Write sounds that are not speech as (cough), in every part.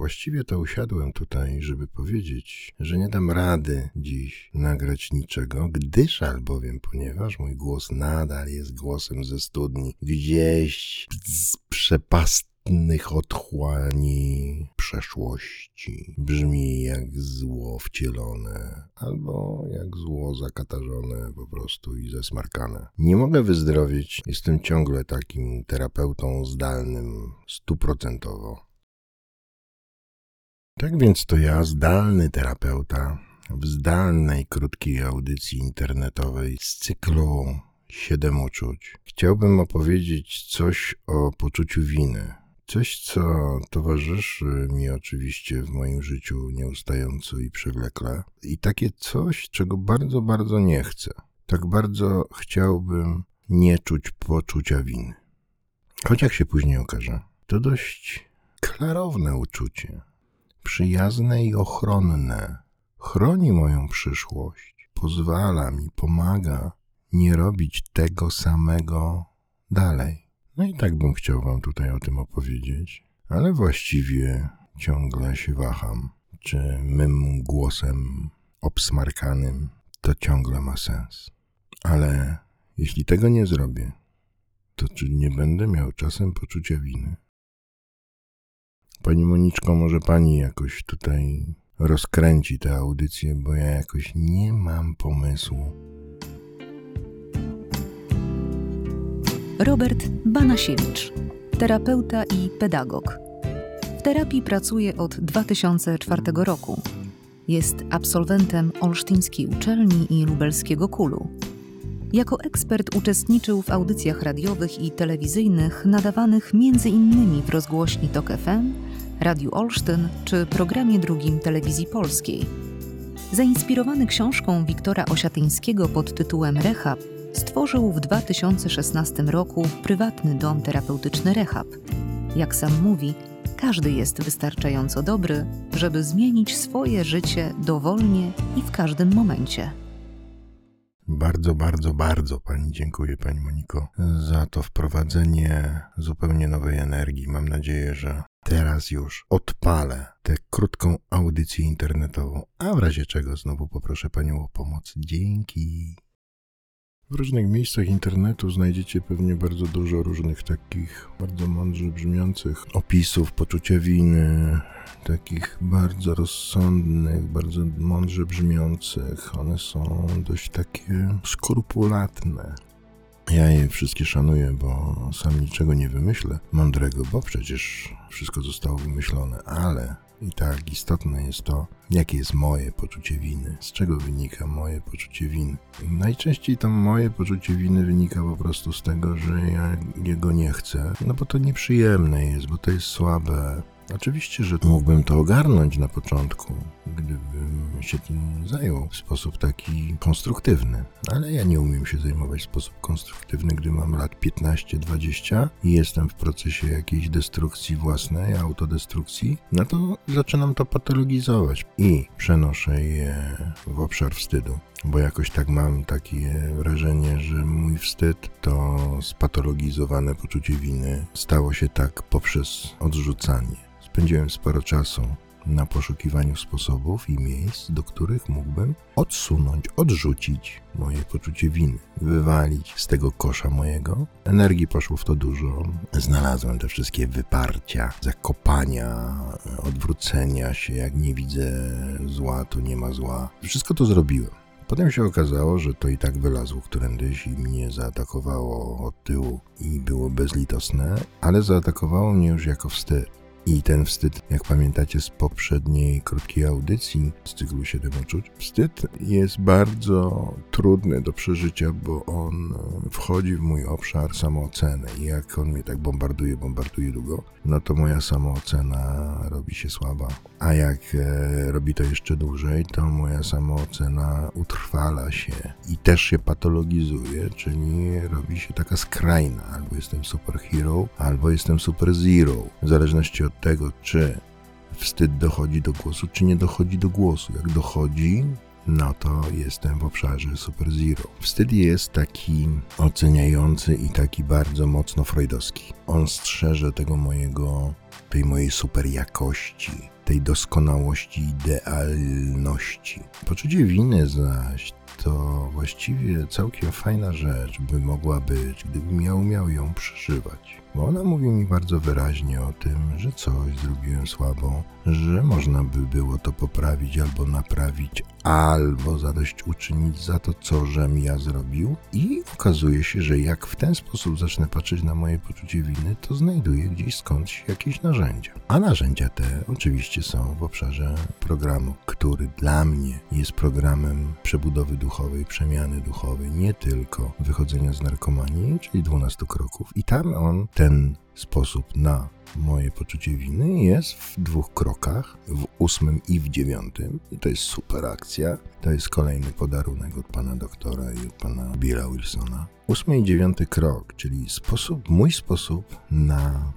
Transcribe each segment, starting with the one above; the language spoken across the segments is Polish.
Właściwie to usiadłem tutaj, żeby powiedzieć, że nie dam rady dziś nagrać niczego, gdyż albowiem, ponieważ mój głos nadal jest głosem ze studni, gdzieś z przepastnych otchłani przeszłości. Brzmi jak zło wcielone, albo jak zło zakatarzone po prostu i zesmarkane. Nie mogę wyzdrowieć, jestem ciągle takim terapeutą zdalnym, stuprocentowo. Tak więc to ja, zdalny terapeuta, w zdalnej, krótkiej audycji internetowej z cyklu Siedem uczuć. Chciałbym opowiedzieć coś o poczuciu winy. Coś, co towarzyszy mi oczywiście w moim życiu nieustająco i przewlekle. I takie coś, czego bardzo, bardzo nie chcę. Tak bardzo chciałbym nie czuć poczucia winy. Choć jak się później okaże, to dość klarowne uczucie przyjazne i ochronne. Chroni moją przyszłość, pozwala mi, pomaga nie robić tego samego dalej. No i tak bym chciał Wam tutaj o tym opowiedzieć, ale właściwie ciągle się waham, czy mym głosem obsmarkanym to ciągle ma sens. Ale jeśli tego nie zrobię, to czy nie będę miał czasem poczucia winy? Pani Moniczko, może pani jakoś tutaj rozkręci tę audycję, bo ja jakoś nie mam pomysłu. Robert Banasiewicz, terapeuta i pedagog. W terapii pracuje od 2004 roku. Jest absolwentem Olsztyńskiej Uczelni i Lubelskiego Kulu. Jako ekspert uczestniczył w audycjach radiowych i telewizyjnych nadawanych m.in. w rozgłośni TOK FM, Radiu Olsztyn czy programie drugim Telewizji Polskiej. Zainspirowany książką Wiktora Osiatyńskiego pod tytułem Rehab, stworzył w 2016 roku prywatny dom terapeutyczny Rehab. Jak sam mówi, każdy jest wystarczająco dobry, żeby zmienić swoje życie dowolnie i w każdym momencie. Bardzo, bardzo, bardzo Pani dziękuję, Pani Moniko, za to wprowadzenie zupełnie nowej energii. Mam nadzieję, że teraz już odpalę tę krótką audycję internetową, a w razie czego znowu poproszę Panią o pomoc. Dzięki. W różnych miejscach internetu znajdziecie pewnie bardzo dużo różnych takich bardzo mądrze brzmiących opisów poczucia winy, takich bardzo rozsądnych, bardzo mądrze brzmiących. One są dość takie skrupulatne. Ja je wszystkie szanuję, bo sam niczego nie wymyślę mądrego, bo przecież wszystko zostało wymyślone, ale i tak istotne jest to, jakie jest moje poczucie winy, z czego wynika moje poczucie winy. Najczęściej to moje poczucie winy wynika po prostu z tego, że ja jego nie chcę, no bo to nieprzyjemne jest, bo to jest słabe, Oczywiście, że mógłbym to ogarnąć na początku, gdybym się tym zajął w sposób taki konstruktywny, ale ja nie umiem się zajmować w sposób konstruktywny, gdy mam lat 15-20 i jestem w procesie jakiejś destrukcji własnej, autodestrukcji, no to zaczynam to patologizować i przenoszę je w obszar wstydu bo jakoś tak mam takie wrażenie, że mój wstyd to spatologizowane poczucie winy stało się tak poprzez odrzucanie. Spędziłem sporo czasu na poszukiwaniu sposobów i miejsc, do których mógłbym odsunąć, odrzucić moje poczucie winy, wywalić z tego kosza mojego. Energii poszło w to dużo. Znalazłem te wszystkie wyparcia, zakopania, odwrócenia się. Jak nie widzę zła, to nie ma zła. Wszystko to zrobiłem. Potem się okazało, że to i tak wylazło którędyś i mnie zaatakowało od tyłu i było bezlitosne, ale zaatakowało mnie już jako wstyd. I ten wstyd, jak pamiętacie z poprzedniej krótkiej audycji z cyklu 7 uczuć, wstyd jest bardzo trudny do przeżycia, bo on wchodzi w mój obszar samooceny i jak on mnie tak bombarduje, bombarduje długo, no to moja samoocena robi się słaba. A jak e, robi to jeszcze dłużej, to moja samoocena utrwala się i też się patologizuje, czyli robi się taka skrajna. Albo jestem superhero, albo jestem super zero. W zależności od tego, czy wstyd dochodzi do głosu, czy nie dochodzi do głosu. Jak dochodzi, no to jestem w obszarze Super Zero. Wstyd jest taki oceniający i taki bardzo mocno freudowski. On strzeże tego mojego, tej mojej super jakości, tej doskonałości, idealności. Poczucie winy zaś to właściwie całkiem fajna rzecz by mogła być, gdybym ja umiał ją przeżywać. Bo ona mówi mi bardzo wyraźnie o tym, że coś zrobiłem słabo, że można by było to poprawić albo naprawić, albo zadośćuczynić za to, co żem ja zrobił. I okazuje się, że jak w ten sposób zacznę patrzeć na moje poczucie winy, to znajduję gdzieś skądś jakieś narzędzia. A narzędzia te oczywiście są w obszarze programu, który dla mnie jest programem przebudowy duchowej, przemiany duchowej, nie tylko wychodzenia z narkomanii, czyli 12 kroków. I tam on, ten sposób na moje poczucie winy jest w dwóch krokach, w ósmym i w dziewiątym. I to jest super akcja. To jest kolejny podarunek od pana doktora i od pana Billa Wilsona. Ósmy i dziewiąty krok, czyli sposób, mój sposób na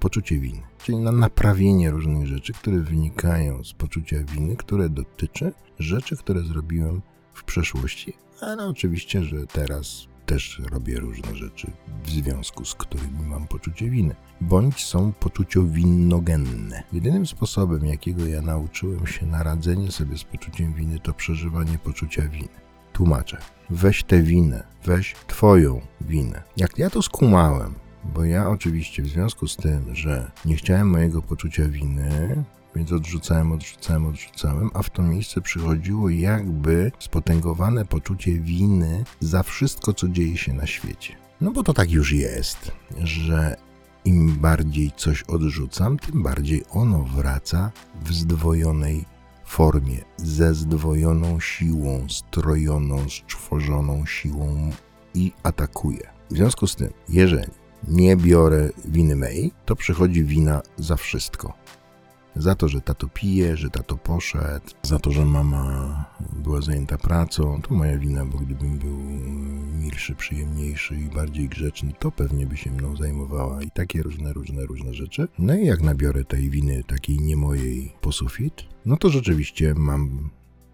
poczucie winy, czyli na naprawienie różnych rzeczy, które wynikają z poczucia winy, które dotyczy rzeczy, które zrobiłem w przeszłości, ale oczywiście, że teraz też robię różne rzeczy, w związku z którymi mam poczucie winy, bądź są poczuciowinogenne. Jedynym sposobem, jakiego ja nauczyłem się na radzenie sobie z poczuciem winy, to przeżywanie poczucia winy. Tłumaczę. Weź tę winę, weź twoją winę. Jak ja to skumałem, bo ja oczywiście w związku z tym, że nie chciałem mojego poczucia winy, więc odrzucałem, odrzucałem, odrzucałem, a w to miejsce przychodziło jakby spotęgowane poczucie winy za wszystko, co dzieje się na świecie. No bo to tak już jest, że im bardziej coś odrzucam, tym bardziej ono wraca w zdwojonej formie, ze zdwojoną siłą, strojoną, stworzoną siłą i atakuje. W związku z tym, jeżeli nie biorę winy mej, to przychodzi wina za wszystko. Za to, że tato pije, że tato poszedł, za to, że mama była zajęta pracą, to moja wina, bo gdybym był milszy, przyjemniejszy i bardziej grzeczny, to pewnie by się mną zajmowała i takie różne, różne, różne rzeczy. No i jak nabiorę tej winy takiej nie mojej po sufit, no to rzeczywiście mam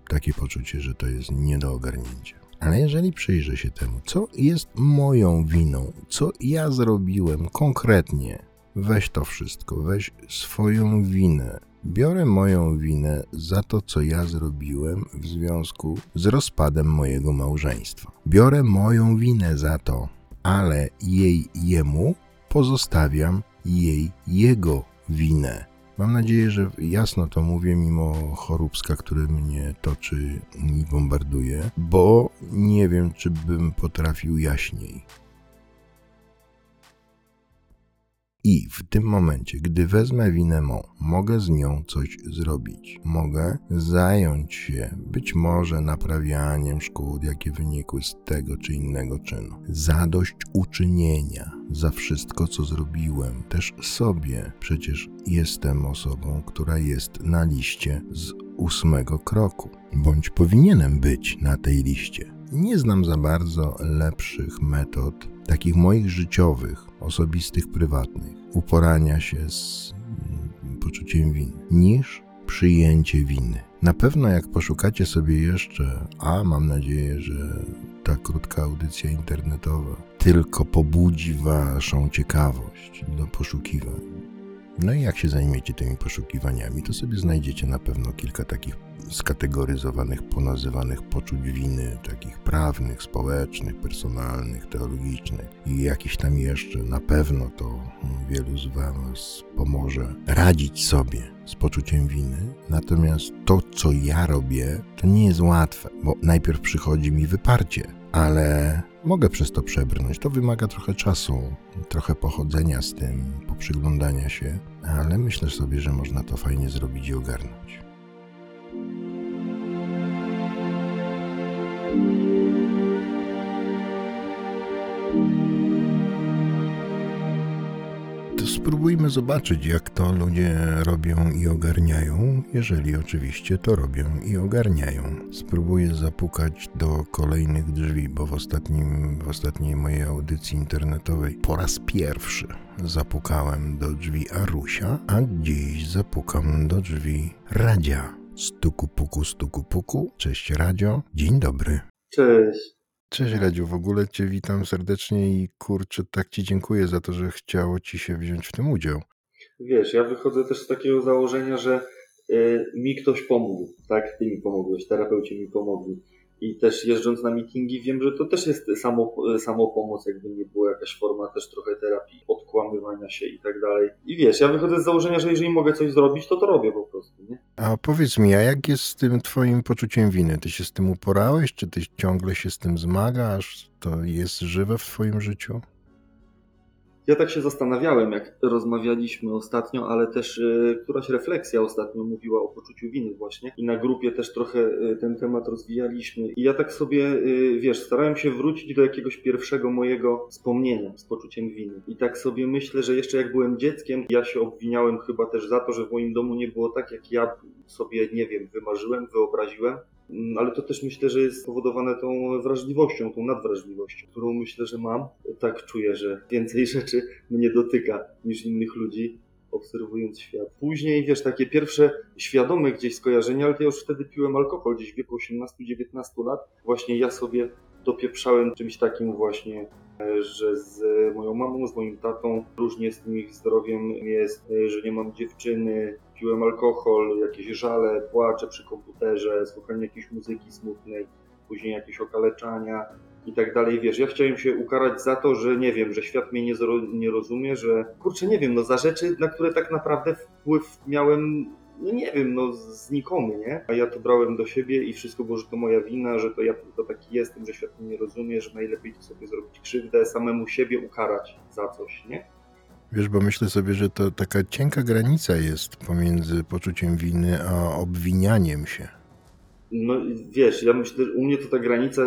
takie poczucie, że to jest nie do ogarnięcia. Ale jeżeli przyjrzę się temu, co jest moją winą, co ja zrobiłem konkretnie, weź to wszystko, weź swoją winę. Biorę moją winę za to, co ja zrobiłem w związku z rozpadem mojego małżeństwa. Biorę moją winę za to, ale jej jemu pozostawiam jej jego winę. Mam nadzieję, że jasno to mówię, mimo choróbska, które mnie toczy i bombarduje, bo nie wiem, czy bym potrafił jaśniej. I w tym momencie, gdy wezmę winę mą, mogę z nią coś zrobić. Mogę zająć się być może naprawianiem szkód, jakie wynikły z tego czy innego czynu. Zadość uczynienia za wszystko, co zrobiłem, też sobie. Przecież jestem osobą, która jest na liście z ósmego kroku, bądź powinienem być na tej liście. Nie znam za bardzo lepszych metod, takich moich życiowych, osobistych, prywatnych, uporania się z mm, poczuciem winy, niż przyjęcie winy. Na pewno, jak poszukacie sobie jeszcze, a mam nadzieję, że ta krótka audycja internetowa tylko pobudzi Waszą ciekawość do poszukiwań. No i jak się zajmiecie tymi poszukiwaniami, to sobie znajdziecie na pewno kilka takich skategoryzowanych, ponazywanych poczuć winy, takich prawnych, społecznych, personalnych, teologicznych i jakiś tam jeszcze. Na pewno to wielu z Was pomoże radzić sobie z poczuciem winy. Natomiast to, co ja robię, to nie jest łatwe, bo najpierw przychodzi mi wyparcie, ale mogę przez to przebrnąć. To wymaga trochę czasu, trochę pochodzenia z tym, poprzyglądania się, ale myślę sobie, że można to fajnie zrobić i ogarnąć. To spróbujmy zobaczyć, jak to ludzie robią i ogarniają, jeżeli oczywiście to robią i ogarniają. Spróbuję zapukać do kolejnych drzwi, bo w, ostatnim, w ostatniej mojej audycji internetowej po raz pierwszy zapukałem do drzwi Arusia, a dziś zapukam do drzwi Radzia. Stuku puku, stuku puku. Cześć Radio. Dzień dobry. Cześć. Cześć Radziu, w ogóle Cię witam serdecznie i kurczę, tak Ci dziękuję za to, że chciało Ci się wziąć w tym udział. Wiesz, ja wychodzę też z takiego założenia, że y, mi ktoś pomógł, tak? Ty mi pomogłeś, terapeuci mi pomogli. I też jeżdżąc na meetingi wiem, że to też jest samo, samo pomoc, jakby nie była jakaś forma też trochę terapii, odkłamywania się i tak dalej. I wiesz, ja wychodzę z założenia, że jeżeli mogę coś zrobić, to to robię po prostu, nie? A powiedz mi, a jak jest z tym Twoim poczuciem winy? Ty się z tym uporałeś, czy Ty ciągle się z tym zmagasz? To jest żywe w Twoim życiu? Ja tak się zastanawiałem, jak rozmawialiśmy ostatnio, ale też y, któraś refleksja ostatnio mówiła o poczuciu winy właśnie i na grupie też trochę y, ten temat rozwijaliśmy. I ja tak sobie, y, wiesz, starałem się wrócić do jakiegoś pierwszego mojego wspomnienia z poczuciem winy. I tak sobie myślę, że jeszcze jak byłem dzieckiem, ja się obwiniałem chyba też za to, że w moim domu nie było tak, jak ja sobie, nie wiem, wymarzyłem, wyobraziłem. Mm, ale to też myślę, że jest spowodowane tą wrażliwością, tą nadwrażliwością, którą myślę, że mam. Tak czuję, że więcej (laughs) rzeczy mnie dotyka niż innych ludzi, obserwując świat. Później, wiesz, takie pierwsze świadome gdzieś skojarzenia, ale ja już wtedy piłem alkohol, gdzieś w wieku 18-19 lat. Właśnie ja sobie dopieprzałem czymś takim właśnie, że z moją mamą, z moim tatą różnie z tym ich zdrowiem jest, że nie mam dziewczyny, piłem alkohol, jakieś żale, płacze przy komputerze, słuchanie jakiejś muzyki smutnej, później jakieś okaleczania i tak dalej, wiesz, ja chciałem się ukarać za to, że nie wiem, że świat mnie nie, nie rozumie, że kurczę, nie wiem, no za rzeczy, na które tak naprawdę wpływ miałem no nie wiem, no znikomy, nie? A ja to brałem do siebie i wszystko było, że to moja wina, że to ja tylko taki jestem, że świat mnie nie rozumie, że najlepiej to sobie zrobić krzywdę, samemu siebie ukarać za coś, nie? Wiesz, bo myślę sobie, że to taka cienka granica jest pomiędzy poczuciem winy a obwinianiem się. No wiesz, ja myślę, że u mnie to ta granica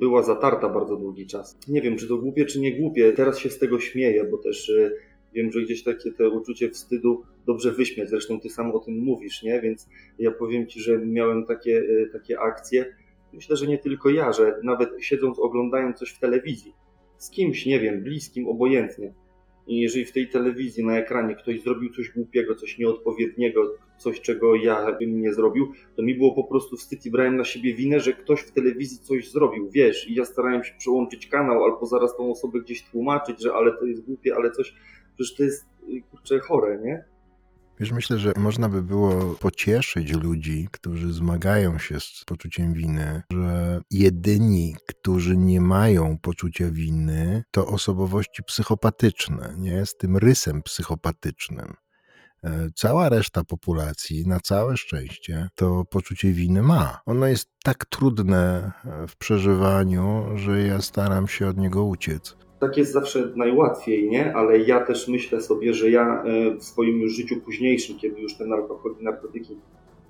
była zatarta bardzo długi czas. Nie wiem, czy to głupie, czy nie głupie. Teraz się z tego śmieję, bo też y, wiem, że gdzieś takie te uczucie wstydu dobrze wyśmiać. Zresztą ty sam o tym mówisz, nie? Więc ja powiem ci, że miałem takie, y, takie akcje. Myślę, że nie tylko ja, że nawet siedząc, oglądając coś w telewizji, z kimś, nie wiem, bliskim, obojętnie, i jeżeli w tej telewizji na ekranie ktoś zrobił coś głupiego, coś nieodpowiedniego, coś czego ja bym nie zrobił, to mi było po prostu wstyd i brałem na siebie winę, że ktoś w telewizji coś zrobił, wiesz, i ja starałem się przełączyć kanał albo zaraz tą osobę gdzieś tłumaczyć, że ale to jest głupie, ale coś, przecież to jest kurczę chore, nie? Wiesz, myślę, że można by było pocieszyć ludzi, którzy zmagają się z poczuciem winy, że jedyni, którzy nie mają poczucia winy, to osobowości psychopatyczne, nie? Z tym rysem psychopatycznym. E, cała reszta populacji, na całe szczęście, to poczucie winy ma. Ono jest tak trudne w przeżywaniu, że ja staram się od niego uciec tak jest zawsze najłatwiej, nie? Ale ja też myślę sobie, że ja e, w swoim już życiu późniejszym, kiedy już te alkohol i narkotyki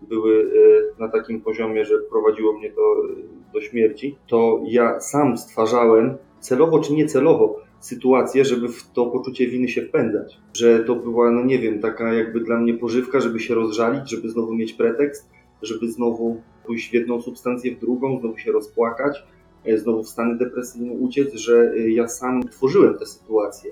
były e, na takim poziomie, że prowadziło mnie to e, do śmierci, to ja sam stwarzałem, celowo czy niecelowo, sytuację, żeby w to poczucie winy się wpędzać. Że to była, no nie wiem, taka jakby dla mnie pożywka, żeby się rozżalić, żeby znowu mieć pretekst, żeby znowu pójść w jedną substancję, w drugą, znowu się rozpłakać, znowu w stany depresyjne uciec, że e, ja sam tworzyłem tę sytuację.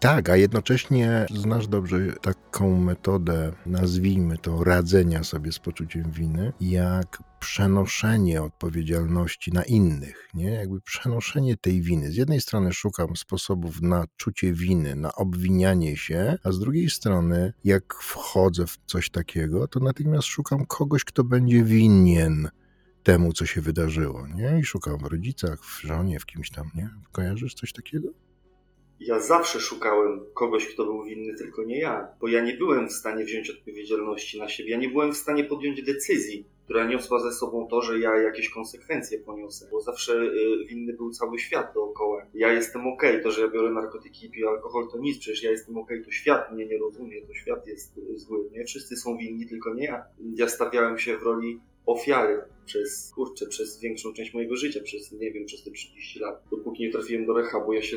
Tak, a jednocześnie znasz dobrze taką metodę, nazwijmy to, radzenia sobie z poczuciem winy, jak przenoszenie odpowiedzialności na innych, nie? Jakby przenoszenie tej winy. Z jednej strony szukam sposobów na czucie winy, na obwinianie się, a z drugiej strony, jak wchodzę w coś takiego, to natychmiast szukam kogoś, kto będzie winien temu, co się wydarzyło, nie? I szukam w rodzicach, w żonie, w kimś tam, nie? Kojarzysz coś takiego? Ja zawsze szukałem kogoś, kto był winny, tylko nie ja, bo ja nie byłem w stanie wziąć odpowiedzialności na siebie, ja nie byłem w stanie podjąć decyzji, która niosła ze sobą to, że ja jakieś konsekwencje poniosę, bo zawsze y, winny był cały świat dookoła. Ja jestem okej, okay. to, że ja biorę narkotyki i piję alkohol, to nic, przecież ja jestem okej, okay. to świat mnie nie rozumie, to świat jest y, zły, nie? Wszyscy są winni, tylko nie ja. Ja stawiałem się w roli ofiary przez, kurczę, przez większą część mojego życia, przez, nie wiem, przez te 30 lat. Dopóki nie trafiłem do rehabu, ja się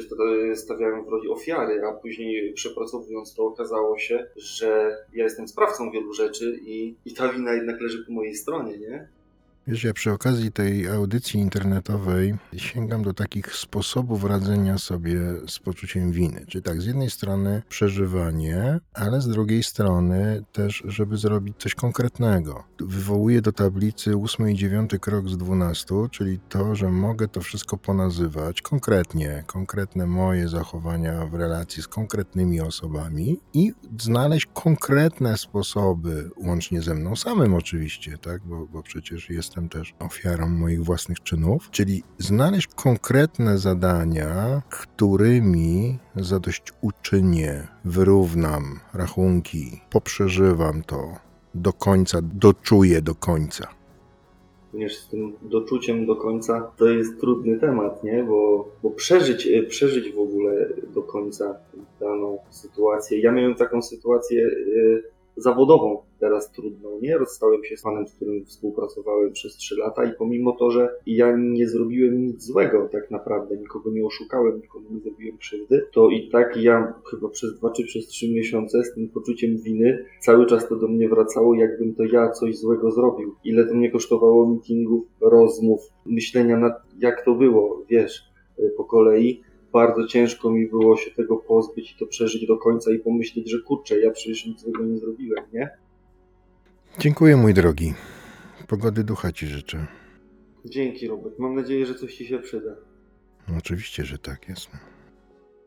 stawiałem w roli ofiary, a później przepracowując to okazało się, że ja jestem sprawcą wielu rzeczy i, i ta wina jednak leży po mojej stronie, nie? Wiesz, ja przy okazji tej audycji internetowej sięgam do takich sposobów radzenia sobie z poczuciem winy. Czyli tak, z jednej strony przeżywanie, ale z drugiej strony też, żeby zrobić coś konkretnego. Wywołuję do tablicy ósmy i dziewiąty krok z dwunastu, czyli to, że mogę to wszystko ponazywać konkretnie, konkretne moje zachowania w relacji z konkretnymi osobami i znaleźć konkretne sposoby, łącznie ze mną samym oczywiście, tak, bo, bo przecież jestem też ofiarą moich własnych czynów, czyli znaleźć konkretne zadania, którymi zadośćuczynię, wyrównam rachunki, poprzeżywam to do końca, doczuję do końca. Również z tym doczuciem do końca to jest trudny temat, nie? Bo, bo przeżyć, e, przeżyć w ogóle do końca daną sytuację. Ja miałem taką sytuację e, zawodową teraz trudną, nie? Rozstałem się z panem, z którym współpracowałem przez 3 lata i pomimo to, że ja nie zrobiłem nic złego tak naprawdę, nikogo nie oszukałem, nikomu nie zrobiłem krzywdy, to i tak ja chyba przez 2 czy przez 3 miesiące z tym poczuciem winy cały czas to do mnie wracało, jakbym to ja coś złego zrobił. Ile to mnie kosztowało meetingów, rozmów, myślenia nad jak to było, wiesz, y, po kolei bardzo ciężko mi było się tego pozbyć i to przeżyć do końca i pomyśleć, że kurczę, ja przecież nic złego nie zrobiłem, nie? Dziękuję, mój drogi. Pogody ducha ci życzę. Dzięki, Robert. Mam nadzieję, że coś ci się przyda. No, oczywiście, że tak jest.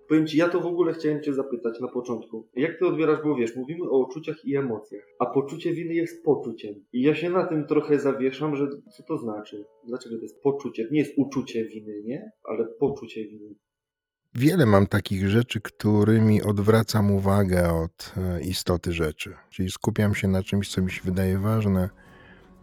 Powiem ci, ja to w ogóle chciałem cię zapytać na początku. Jak ty odbierasz, bo wiesz, mówimy o uczuciach i emocjach, a poczucie winy jest poczuciem. I ja się na tym trochę zawieszam, że co to znaczy? Dlaczego to jest poczucie? Nie jest uczucie winy, nie? Ale poczucie winy. Wiele mam takich rzeczy, którymi odwracam uwagę od e, istoty rzeczy. Czyli skupiam się na czymś, co mi się wydaje ważne,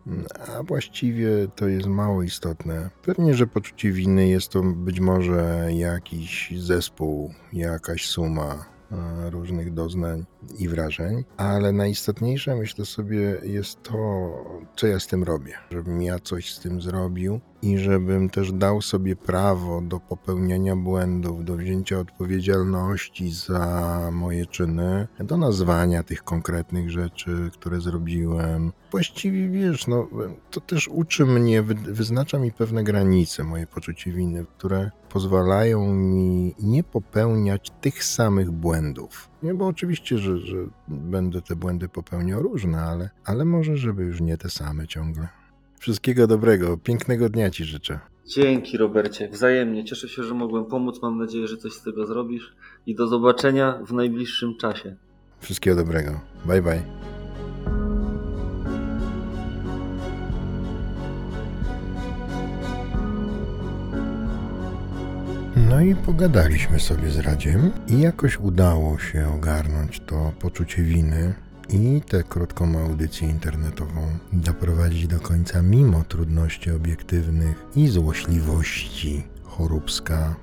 mm, a właściwie to jest mało istotne. Pewnie, że poczucie winy jest to być może jakiś zespół, jakaś suma e, różnych doznań i wrażeń, ale najistotniejsze myślę sobie jest to, co ja z tym robię. Żebym ja coś z tym zrobił i żebym też dał sobie prawo do popełniania błędów, do wzięcia odpowiedzialności za moje czyny, do nazwania tych konkretnych rzeczy, które zrobiłem. Właściwie wiesz, no, to też uczy mnie, wy- wyznacza mi pewne granice, moje poczucie winy, które pozwalają mi nie popełniać tych samych błędów. Nie, bo oczywiście, że, że będę te błędy popełniał różne, ale, ale może, żeby już nie te same ciągle. Wszystkiego dobrego, pięknego dnia Ci życzę. Dzięki, Robercie. Wzajemnie. Cieszę się, że mogłem pomóc. Mam nadzieję, że coś z tego zrobisz. I do zobaczenia w najbliższym czasie. Wszystkiego dobrego. Bye bye. No i pogadaliśmy sobie z Radziem i jakoś udało się ogarnąć to poczucie winy i tę krótką audycję internetową doprowadzić do końca mimo trudności obiektywnych i złośliwości choróbska.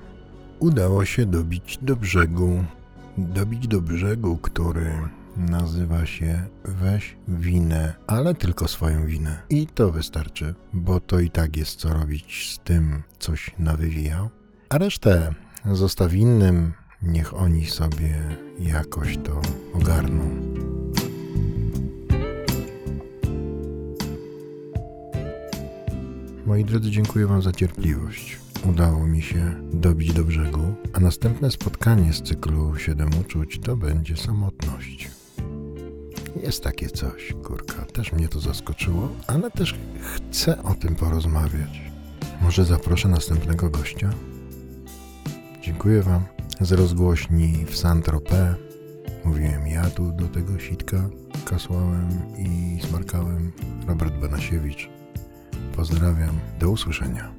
Udało się dobić do brzegu dobić do brzegu, który nazywa się Weź winę, ale tylko swoją winę. I to wystarczy, bo to i tak jest co robić z tym, coś nawywijał. A resztę zostaw innym, niech oni sobie jakoś to ogarną. Moi drodzy, dziękuję Wam za cierpliwość. Udało mi się dobić do brzegu, a następne spotkanie z cyklu 7 uczuć to będzie samotność. Jest takie coś, kurka, też mnie to zaskoczyło, ale też chcę o tym porozmawiać. Może zaproszę następnego gościa? Dziękuję Wam z rozgłośni w Saint-Tropez. Mówiłem ja tu do tego sitka, kasłałem i smarkałem. Robert Banasiewicz. Pozdrawiam, do usłyszenia.